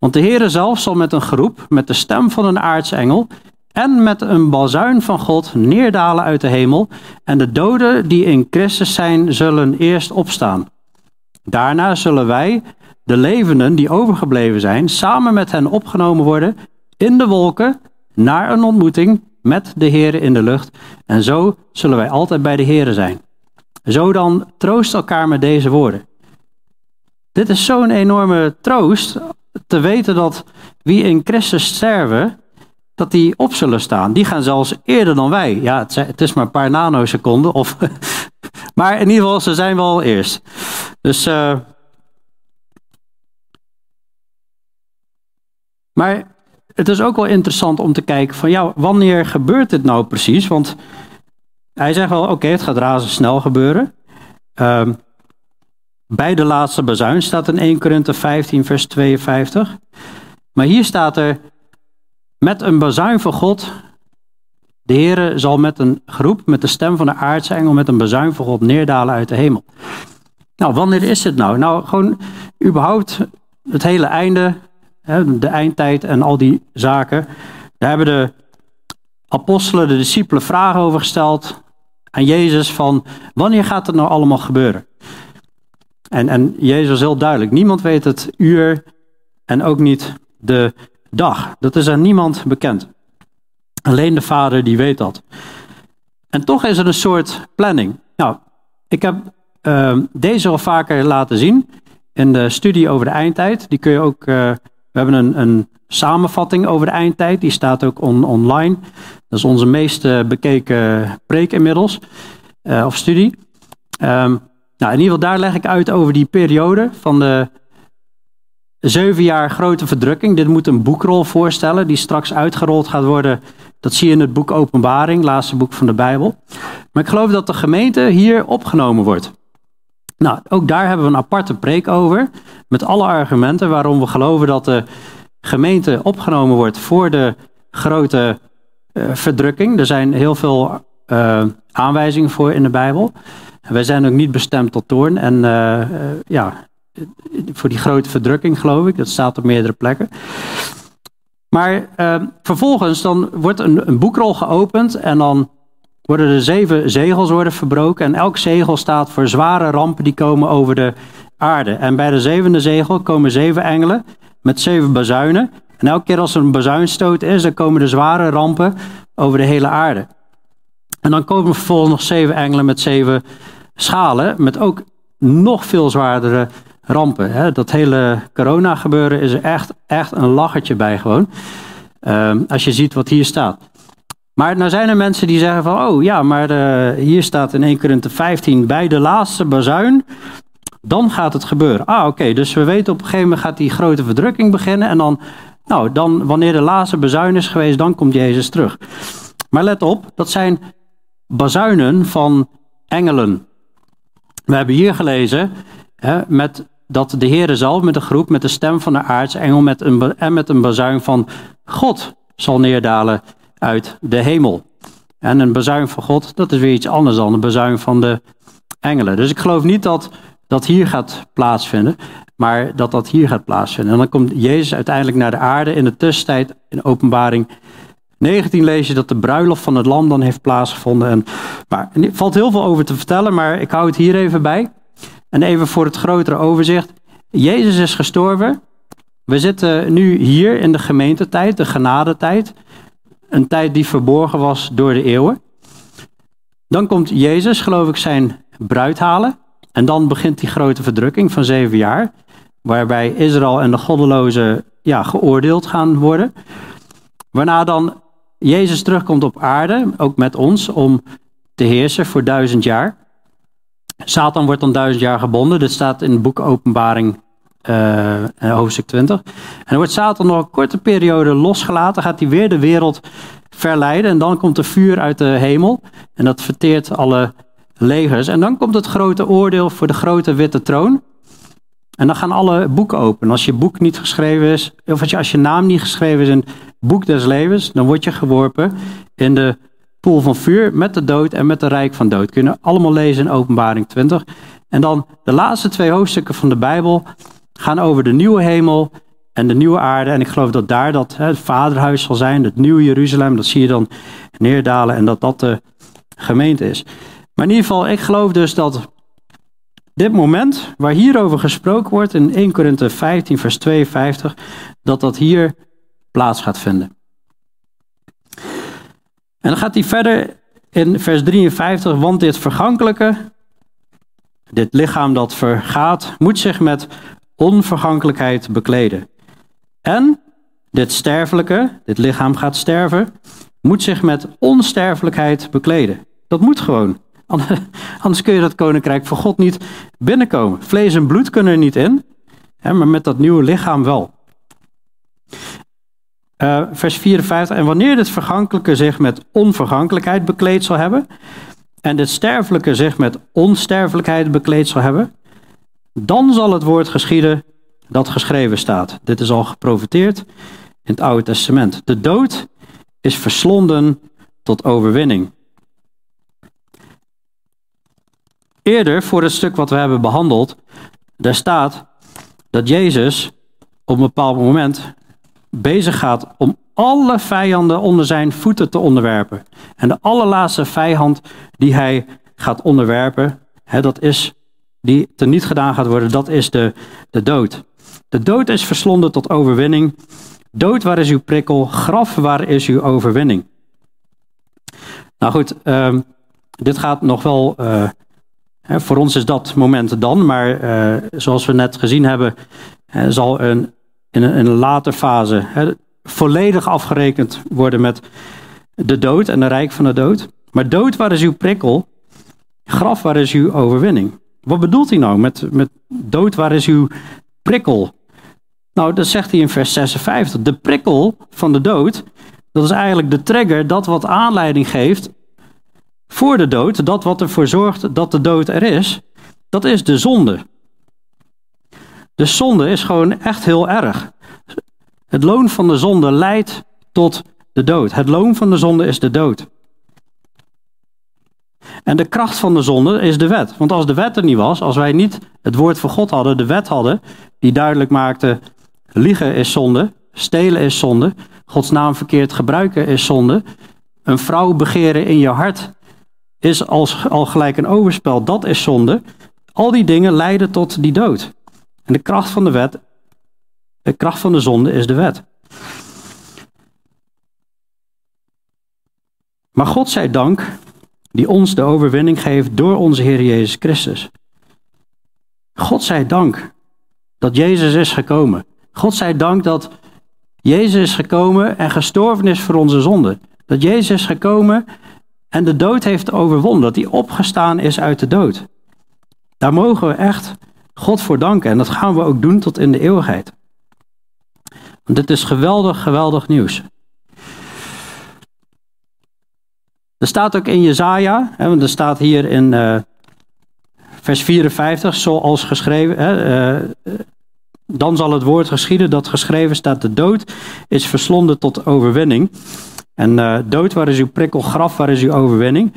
Want de Heere zelf zal met een groep, met de stem van een aartsengel en met een balzuin van God neerdalen uit de hemel. En de doden die in Christus zijn, zullen eerst opstaan. Daarna zullen wij, de levenden die overgebleven zijn, samen met hen opgenomen worden in de wolken naar een ontmoeting met de Heer in de lucht. En zo zullen wij altijd bij de Heer zijn. Zo dan troost elkaar met deze woorden. Dit is zo'n enorme troost te weten dat wie in Christus sterven, dat die op zullen staan. Die gaan zelfs eerder dan wij. Ja, het is maar een paar nanoseconden. Of, maar in ieder geval, ze zijn wel eerst. Dus. Uh, maar het is ook wel interessant om te kijken van ja, wanneer gebeurt dit nou precies? Want hij zegt wel, oké, het gaat razendsnel gebeuren. Uh, bij de laatste bazuin staat in 1 Korinthe 15, vers 52. Maar hier staat er, met een bazuin van God, de Heere zal met een groep, met de stem van de aardse engel, met een bazuin van God neerdalen uit de hemel. Nou, wanneer is het nou? Nou, gewoon überhaupt het hele einde, de eindtijd en al die zaken. Daar hebben de apostelen, de discipelen vragen over gesteld aan Jezus van wanneer gaat het nou allemaal gebeuren? En, en Jezus heel duidelijk, niemand weet het uur en ook niet de dag. Dat is aan niemand bekend. Alleen de Vader die weet dat. En toch is er een soort planning. Nou, ik heb uh, deze al vaker laten zien in de studie over de eindtijd. Die kun je ook. Uh, we hebben een, een, samenvatting over de eindtijd. Die staat ook on, online. Dat is onze meest bekeken preek inmiddels. Uh, of studie. Um, nou, in ieder geval daar leg ik uit over die periode van de zeven jaar grote verdrukking. Dit moet een boekrol voorstellen die straks uitgerold gaat worden. Dat zie je in het boek Openbaring, laatste boek van de Bijbel. Maar ik geloof dat de gemeente hier opgenomen wordt. Nou, ook daar hebben we een aparte preek over. Met alle argumenten waarom we geloven dat de gemeente opgenomen wordt voor de grote uh, verdrukking. Er zijn heel veel uh, aanwijzingen voor in de Bijbel. Wij zijn ook niet bestemd tot toorn. En uh, ja, voor die grote verdrukking geloof ik. Dat staat op meerdere plekken. Maar uh, vervolgens dan wordt een, een, boekrol geopend en dan worden de zeven zegels worden verbroken. En elk zegel staat voor zware rampen die komen over de aarde. En bij de zevende zegel komen zeven engelen met zeven bazuinen. En elke keer als er een bazuinstoot is, dan komen de zware rampen over de hele aarde. En dan komen vervolgens nog zeven engelen met zeven schalen, met ook nog veel zwaardere rampen. Hè. Dat hele corona gebeuren is er echt, echt een lachertje bij gewoon. Uh, als je ziet wat hier staat. Maar nou zijn er mensen die zeggen van, oh ja, maar uh, hier staat in 1 Korinthe 15, bij de laatste bazuin, dan gaat het gebeuren. Ah, oké, dus we weten op een gegeven moment gaat die grote verdrukking beginnen en dan, nou, dan wanneer de laatste bazuin is geweest, dan komt Jezus terug. Maar let op, dat zijn bazuinen van engelen. We hebben hier gelezen hè, met, dat de Heere zelf met een groep, met de stem van de aartsengel met een, en met een bazuin van God zal neerdalen uit de hemel. En een bazuin van God, dat is weer iets anders dan een bazuin van de engelen. Dus ik geloof niet dat dat hier gaat plaatsvinden, maar dat dat hier gaat plaatsvinden. En dan komt Jezus uiteindelijk naar de aarde. In de tussentijd, in openbaring 19 lees je dat de bruiloft van het lam dan heeft plaatsgevonden. En, maar, er valt heel veel over te vertellen, maar ik hou het hier even bij. En even voor het grotere overzicht. Jezus is gestorven. We zitten nu hier in de gemeentetijd, de genadetijd. Een tijd die verborgen was door de eeuwen. Dan komt Jezus, geloof ik, zijn bruid halen. En dan begint die grote verdrukking van zeven jaar. Waarbij Israël en de goddelozen ja, geoordeeld gaan worden. Waarna dan Jezus terugkomt op aarde, ook met ons, om te heersen voor duizend jaar. Satan wordt dan duizend jaar gebonden. Dit staat in het boek Openbaring, uh, hoofdstuk 20. En dan wordt Satan nog een korte periode losgelaten. Gaat hij weer de wereld verleiden. En dan komt er vuur uit de hemel. En dat verteert alle legers. En dan komt het grote oordeel voor de grote witte troon. En dan gaan alle boeken open. Als je boek niet geschreven is, of als je, naam niet geschreven is in het boek des levens, dan word je geworpen in de poel van vuur met de dood en met de rijk van dood. Kunnen allemaal lezen in Openbaring 20. En dan de laatste twee hoofdstukken van de Bijbel gaan over de nieuwe hemel en de nieuwe aarde. En ik geloof dat daar dat het vaderhuis zal zijn, het nieuwe Jeruzalem. Dat zie je dan neerdalen en dat dat de gemeente is. Maar in ieder geval, ik geloof dus dat dit moment waar hierover gesproken wordt in 1 Korinthe 15 vers 52, dat dat hier plaats gaat vinden. En dan gaat hij verder in vers 53, want dit vergankelijke, dit lichaam dat vergaat, moet zich met onvergankelijkheid bekleden. En dit sterfelijke, dit lichaam gaat sterven, moet zich met onsterfelijkheid bekleden. Dat moet gewoon. Anders kun je dat koninkrijk van God niet binnenkomen. Vlees en bloed kunnen er niet in, maar met dat nieuwe lichaam wel. Uh, vers 54. En wanneer dit vergankelijke zich met onvergankelijkheid bekleed zal hebben, en dit sterfelijke zich met onsterfelijkheid bekleed zal hebben, dan zal het woord geschieden dat geschreven staat. Dit is al geprofiteerd in het Oude Testament. De dood is verslonden tot overwinning. Eerder, voor het stuk wat we hebben behandeld, daar staat dat Jezus op een bepaald moment bezig gaat om alle vijanden onder zijn voeten te onderwerpen. En de allerlaatste vijand die hij gaat onderwerpen, hè, dat is, die teniet gedaan gaat worden, dat is de, de dood. De dood is verslonden tot overwinning. Dood, waar is uw prikkel? Graf, waar is uw overwinning? Nou goed, uh, dit gaat nog wel. Hè, voor ons is dat moment dan, maar uh, zoals we net gezien hebben, zal een in een, later fase volledig afgerekend worden met de dood en de rijk van de dood. Maar dood, waar is uw prikkel? Graf, waar is uw overwinning? Wat bedoelt hij nou met, met dood, waar is uw prikkel? Nou, dat zegt hij in vers 56. De prikkel van de dood, dat is eigenlijk de trigger, dat wat aanleiding geeft voor de dood, dat wat ervoor zorgt dat de dood er is, dat is de zonde. De zonde is gewoon echt heel erg. Het loon van de zonde leidt tot de dood. Het loon van de zonde is de dood. En de kracht van de zonde is de wet. Want als de wet er niet was, als wij niet het woord van God hadden, de wet hadden, die duidelijk maakte: liegen is zonde, stelen is zonde, Gods naam verkeerd gebruiken is zonde, een vrouw begeren in je hart is als, al gelijk een overspel, dat is zonde. Al die dingen leiden tot die dood. En de kracht van de wet, de kracht van de zonde is de wet. Maar God zij dank, die ons de overwinning geeft door onze Heer Jezus Christus. God zij dank dat Jezus is gekomen. God zij dank dat Jezus is gekomen en gestorven is voor onze zonde. Dat Jezus is gekomen en de dood heeft overwonnen. Dat hij opgestaan is uit de dood. Daar mogen we echt God voor danken. En dat gaan we ook doen tot in de eeuwigheid. Want dit is geweldig, geweldig nieuws. Er staat ook in Jezaja, want er staat hier in uh, vers 54, zoals geschreven, hè, uh, dan zal het woord geschieden dat geschreven staat, de dood is verslonden tot overwinning. En uh, dood, waar is uw prikkel, graf, waar is uw overwinning?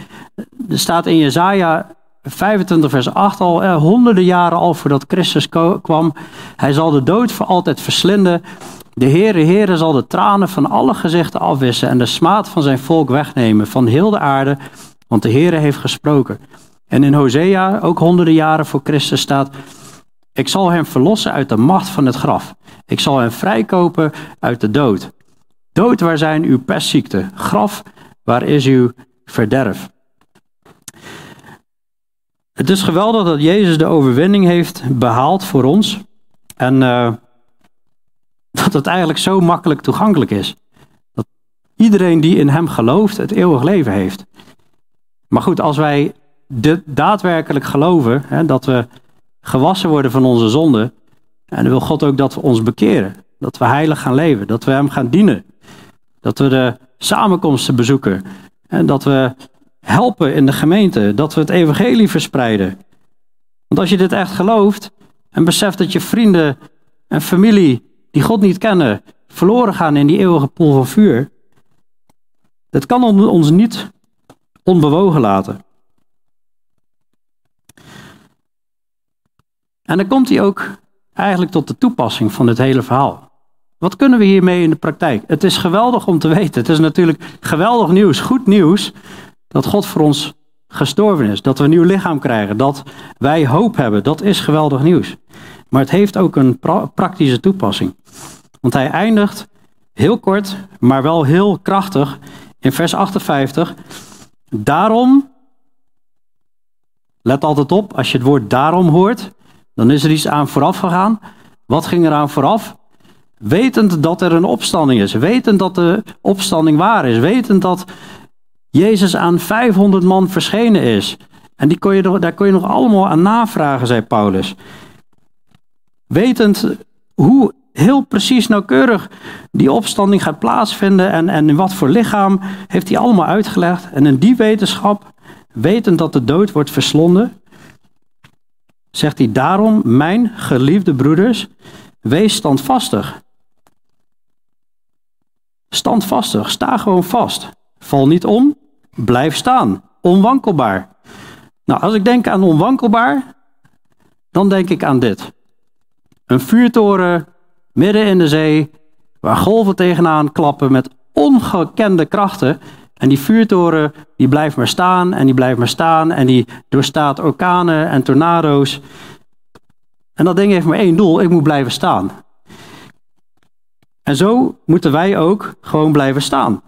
Er staat in Jezaja 25 vers 8 al, eh, honderden jaren al voordat Christus kwam. Hij zal de dood voor altijd verslinden. De Heere, Heere zal de tranen van alle gezichten afwissen en de smaad van zijn volk wegnemen van heel de aarde, want de Heere heeft gesproken. En in Hosea, ook honderden jaren voor Christus staat, ik zal hem verlossen uit de macht van het graf. Ik zal hem vrijkopen uit de dood. Dood, waar zijn uw pestziekten? Graf, waar is uw verderf? Het is geweldig dat Jezus de overwinning heeft behaald voor ons. En uh, dat het eigenlijk zo makkelijk toegankelijk is. Dat iedereen die in hem gelooft het eeuwig leven heeft. Maar goed, als wij de, daadwerkelijk geloven hè, dat we gewassen worden van onze zonden. En dan wil God ook dat we ons bekeren. Dat we heilig gaan leven. Dat we hem gaan dienen. Dat we de samenkomsten bezoeken. En dat we helpen in de gemeente. Dat we het evangelie verspreiden. Want als je dit echt gelooft en beseft dat je vrienden en familie die God niet kennen, verloren gaan in die eeuwige pool van vuur. Dat kan ons niet onbewogen laten. En dan komt hij ook eigenlijk tot de toepassing van dit hele verhaal. Wat kunnen we hiermee in de praktijk? Het is geweldig om te weten. Het is natuurlijk geweldig nieuws, goed nieuws, dat God voor ons gestorven is. Dat we een nieuw lichaam krijgen. Dat wij hoop hebben. Dat is geweldig nieuws. Maar het heeft ook een praktische toepassing. Want hij eindigt heel kort, maar wel heel krachtig in vers 58. Daarom, let altijd op, als je het woord daarom hoort, dan is er iets aan vooraf gegaan. Wat ging er aan vooraf? Wetend dat er een opstanding is, wetend dat de opstanding waar is, wetend dat Jezus aan 500 man verschenen is. En die kon je, daar kon je nog allemaal aan navragen, zei Paulus. Wetend hoe heel precies nauwkeurig die opstanding gaat plaatsvinden en, en in wat voor lichaam, heeft hij allemaal uitgelegd. En in die wetenschap, wetend dat de dood wordt verslonden, zegt hij daarom, mijn geliefde broeders, wees standvastig. Standvastig, sta gewoon vast. Val niet om, blijf staan. Onwankelbaar. Nou, als ik denk aan onwankelbaar, dan denk ik aan dit. Een vuurtoren midden in de zee, waar golven tegenaan klappen met ongekende krachten. En die vuurtoren die blijft maar staan en die blijft maar staan en die doorstaat orkanen en tornado's. En dat ding heeft maar één doel, ik moet blijven staan. En zo moeten wij ook gewoon blijven staan.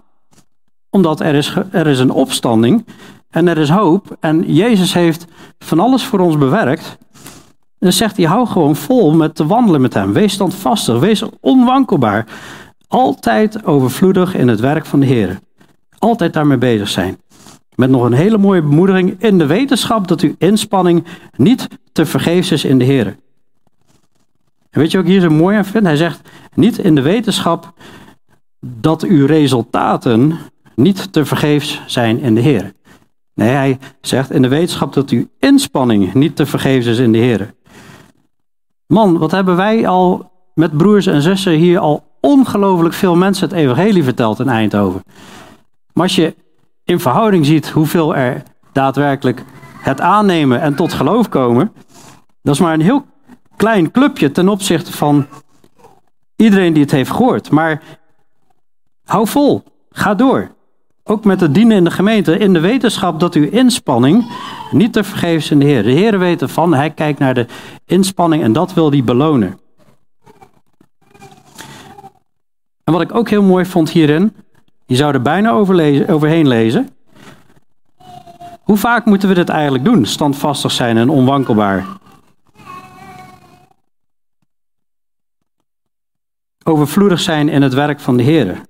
Omdat er is, er is een opstanding en er is hoop. En Jezus heeft van alles voor ons bewerkt dan zegt hij, hou gewoon vol met te wandelen met hem. Wees standvastig, wees onwankelbaar. Altijd overvloedig in het werk van de Heer. Altijd daarmee bezig zijn. Met nog een hele mooie bemoediging in de wetenschap dat uw inspanning niet te vergeefs is in de Heer. En weet je ook hier zo mooi aan vindt? Hij zegt niet in de wetenschap dat uw resultaten niet te vergeefs zijn in de Heer. Nee, hij zegt in de wetenschap dat uw inspanning niet te vergeefs is in de Heer. Man, wat hebben wij al met broers en zussen hier al ongelooflijk veel mensen het evangelie verteld in Eindhoven. Maar als je in verhouding ziet hoeveel er daadwerkelijk het aannemen en tot geloof komen, dat is maar een heel klein clubje ten opzichte van iedereen die het heeft gehoord. Maar hou vol, ga door. Ook met het dienen in de gemeente, in de wetenschap dat uw inspanning niet te vergeefs in de Heer. De Heer weet ervan, hij kijkt naar de inspanning en dat wil hij belonen. En wat ik ook heel mooi vond hierin, je zou er bijna overheen lezen. Hoe vaak moeten we dit eigenlijk doen? Standvastig zijn en onwankelbaar. Overvloedig zijn in het werk van de Heer.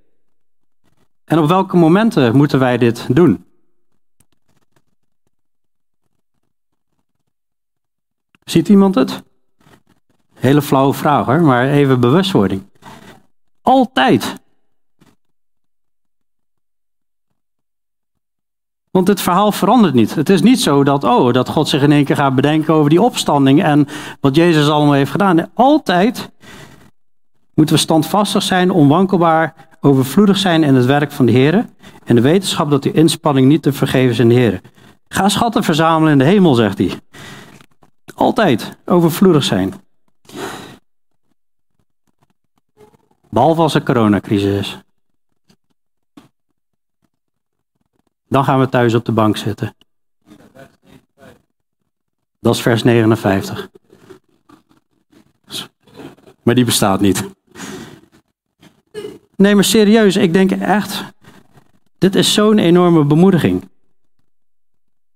En op welke momenten moeten wij dit doen? Ziet iemand het? Hele flauwe vraag hoor, maar even bewustwording. Altijd. Want dit verhaal verandert niet. Het is niet zo dat, oh, dat God zich in één keer gaat bedenken over die opstanding en wat Jezus allemaal heeft gedaan. Altijd moeten we standvastig zijn, onwankelbaar, overvloedig zijn in het werk van de Heer. En de wetenschap dat uw inspanning niet te vergeven is in de Heer. Ga schatten verzamelen in de hemel, zegt hij. Altijd overvloedig zijn. Behalve als er coronacrisis is. Dan gaan we thuis op de bank zitten. Dat is vers 59. Maar die bestaat niet. Nee, maar serieus, ik denk echt, dit is zo'n enorme bemoediging.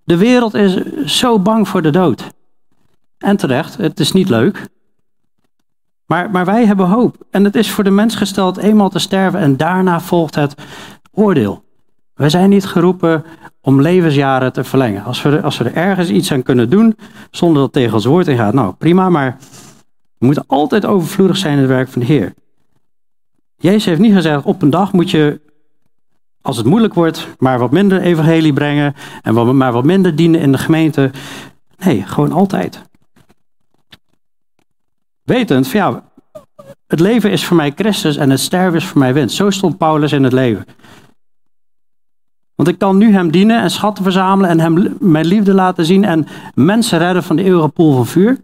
De wereld is zo bang voor de dood. En terecht, het is niet leuk. Maar, maar wij hebben hoop. En het is voor de mens gesteld eenmaal te sterven en daarna volgt het oordeel. Wij zijn niet geroepen om levensjaren te verlengen. Als we, als we er ergens iets aan kunnen doen, zonder dat tegen ons woord ingaat, nou prima, maar we moeten altijd overvloedig zijn in het werk van de Heer. Jezus heeft niet gezegd, op een dag moet je, als het moeilijk wordt, maar wat minder evangelie brengen en wat, maar wat minder dienen in de gemeente. Nee, gewoon altijd. Wetend, van ja, het leven is voor mij Christus en het sterven is voor mij winst. Zo stond Paulus in het leven. Want ik kan nu hem dienen en schatten verzamelen en hem mijn liefde laten zien en mensen redden van de eeuwige poel van vuur.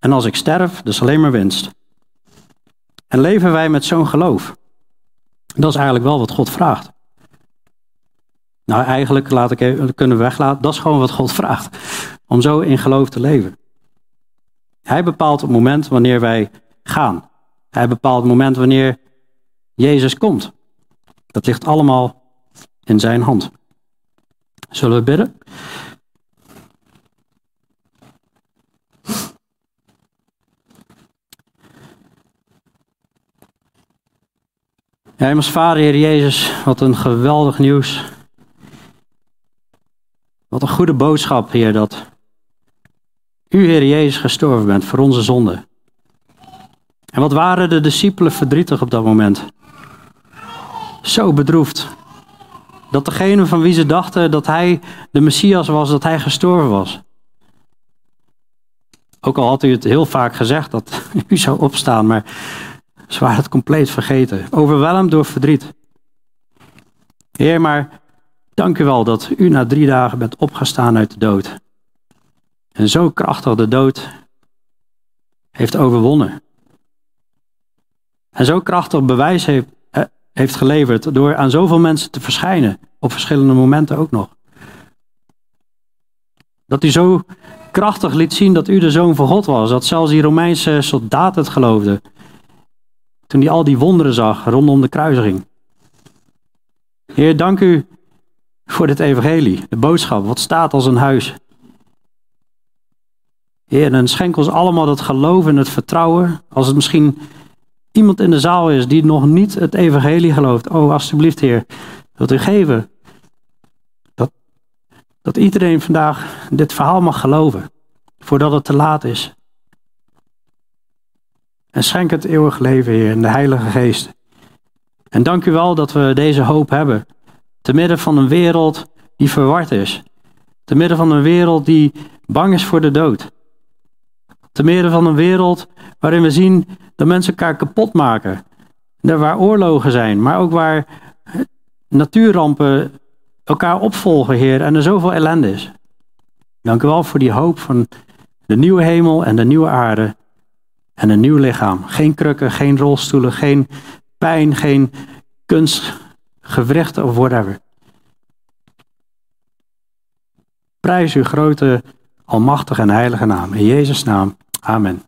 En als ik sterf, dus alleen maar winst. En leven wij met zo'n geloof? Dat is eigenlijk wel wat God vraagt. Nou, eigenlijk laat ik even, kunnen we weglaten. Dat is gewoon wat God vraagt. Om zo in geloof te leven. Hij bepaalt het moment wanneer wij gaan. Hij bepaalt het moment wanneer Jezus komt. Dat ligt allemaal in zijn hand. Zullen we bidden? Ja, Hemels Vader, Heer Jezus, wat een geweldig nieuws. Wat een goede boodschap, Heer, dat u, Heer Jezus, gestorven bent voor onze zonde. En wat waren de discipelen verdrietig op dat moment? Zo bedroefd. Dat degene van wie ze dachten dat hij de Messias was, dat hij gestorven was. Ook al had u het heel vaak gezegd dat u zou opstaan, maar ze waren het compleet vergeten. Overweldigd door verdriet. Heer, maar dank u wel dat u na drie dagen bent opgestaan uit de dood. En zo krachtig de dood heeft overwonnen. En zo krachtig bewijs heeft, eh, heeft geleverd door aan zoveel mensen te verschijnen. Op verschillende momenten ook nog. Dat u zo krachtig liet zien dat u de zoon van God was. Dat zelfs die Romeinse soldaat het geloofde. Toen hij al die wonderen zag rondom de kruisiging. Heer, dank u voor dit evangelie, de boodschap, wat staat als een huis. Heer, en schenk ons allemaal dat geloof en het vertrouwen. Als het misschien iemand in de zaal is die nog niet het evangelie gelooft. Oh, alstublieft, Heer, wilt u geven. Dat, dat iedereen vandaag dit verhaal mag geloven. Voordat het te laat is. En schenk het eeuwig leven, Heer, in de Heilige Geest. En dank u wel dat we deze hoop hebben. Te midden van een wereld die verward is. Te midden van een wereld die bang is voor de dood. Te midden van een wereld waarin we zien dat mensen elkaar kapot maken. Waar oorlogen zijn, maar ook waar natuurrampen elkaar opvolgen, Heer, en er zoveel ellende is. Dank u wel voor die hoop van de nieuwe hemel en de nieuwe aarde en een nieuw lichaam. Geen krukken, geen rolstoelen, geen pijn, geen kunstgewrichten of whatever. Prijs uw grote, almachtige en heilige naam. In Jezus' naam. Amen.